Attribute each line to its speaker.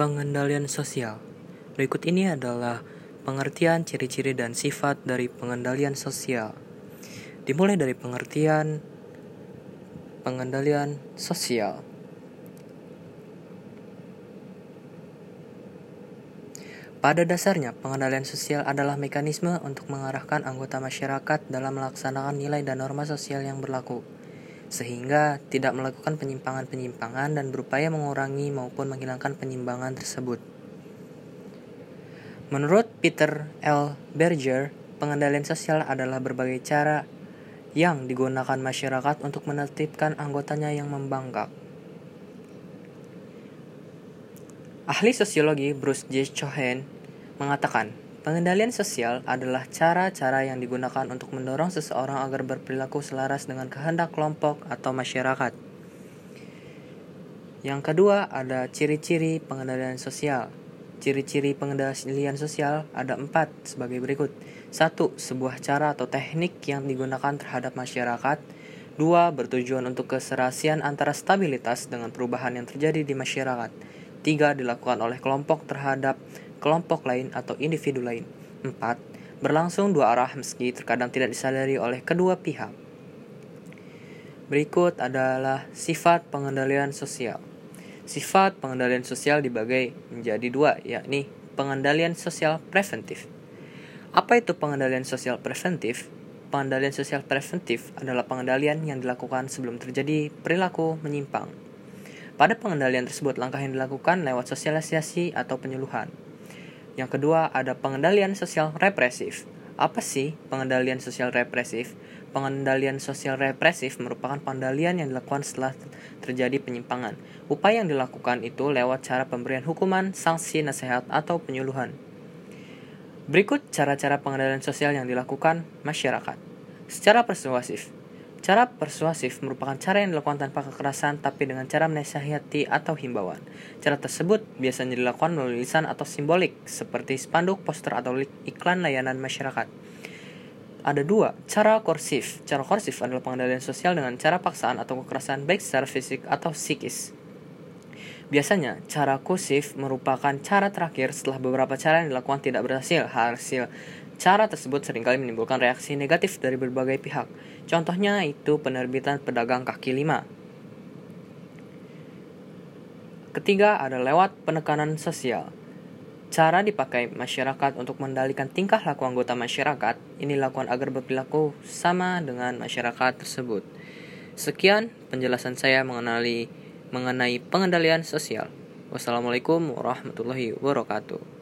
Speaker 1: Pengendalian sosial. Berikut ini adalah pengertian, ciri-ciri, dan sifat dari pengendalian sosial. Dimulai dari pengertian pengendalian sosial. Pada dasarnya, pengendalian sosial adalah mekanisme untuk mengarahkan anggota masyarakat dalam melaksanakan nilai dan norma sosial yang berlaku sehingga tidak melakukan penyimpangan-penyimpangan dan berupaya mengurangi maupun menghilangkan penyimpangan tersebut. Menurut Peter L. Berger, pengendalian sosial adalah berbagai cara yang digunakan masyarakat untuk menertibkan anggotanya yang membangkang. Ahli sosiologi Bruce J. Cohen mengatakan, Pengendalian sosial adalah cara-cara yang digunakan untuk mendorong seseorang agar berperilaku selaras dengan kehendak kelompok atau masyarakat. Yang kedua, ada ciri-ciri pengendalian sosial. Ciri-ciri pengendalian sosial ada empat sebagai berikut. Satu, sebuah cara atau teknik yang digunakan terhadap masyarakat. Dua, bertujuan untuk keserasian antara stabilitas dengan perubahan yang terjadi di masyarakat. Tiga, dilakukan oleh kelompok terhadap kelompok lain atau individu lain. 4. Berlangsung dua arah meski terkadang tidak disadari oleh kedua pihak. Berikut adalah sifat pengendalian sosial. Sifat pengendalian sosial dibagi menjadi dua, yakni pengendalian sosial preventif. Apa itu pengendalian sosial preventif? Pengendalian sosial preventif adalah pengendalian yang dilakukan sebelum terjadi perilaku menyimpang. Pada pengendalian tersebut, langkah yang dilakukan lewat sosialisasi atau penyuluhan. Yang kedua, ada pengendalian sosial represif. Apa sih pengendalian sosial represif? Pengendalian sosial represif merupakan pengendalian yang dilakukan setelah terjadi penyimpangan. Upaya yang dilakukan itu lewat cara pemberian hukuman, sanksi, nasihat, atau penyuluhan. Berikut cara-cara pengendalian sosial yang dilakukan masyarakat. Secara persuasif, Cara persuasif merupakan cara yang dilakukan tanpa kekerasan tapi dengan cara menasihati atau himbauan. Cara tersebut biasanya dilakukan melalui lisan atau simbolik seperti spanduk, poster, atau iklan layanan masyarakat. Ada dua, cara korsif. Cara korsif adalah pengendalian sosial dengan cara paksaan atau kekerasan baik secara fisik atau psikis. Biasanya, cara kursif merupakan cara terakhir setelah beberapa cara yang dilakukan tidak berhasil. Hasil Cara tersebut sering kali menimbulkan reaksi negatif dari berbagai pihak. Contohnya itu penerbitan pedagang kaki lima. Ketiga ada lewat penekanan sosial. Cara dipakai masyarakat untuk mengendalikan tingkah laku anggota masyarakat ini dilakukan agar berperilaku sama dengan masyarakat tersebut. Sekian penjelasan saya mengenali mengenai pengendalian sosial. Wassalamualaikum warahmatullahi wabarakatuh.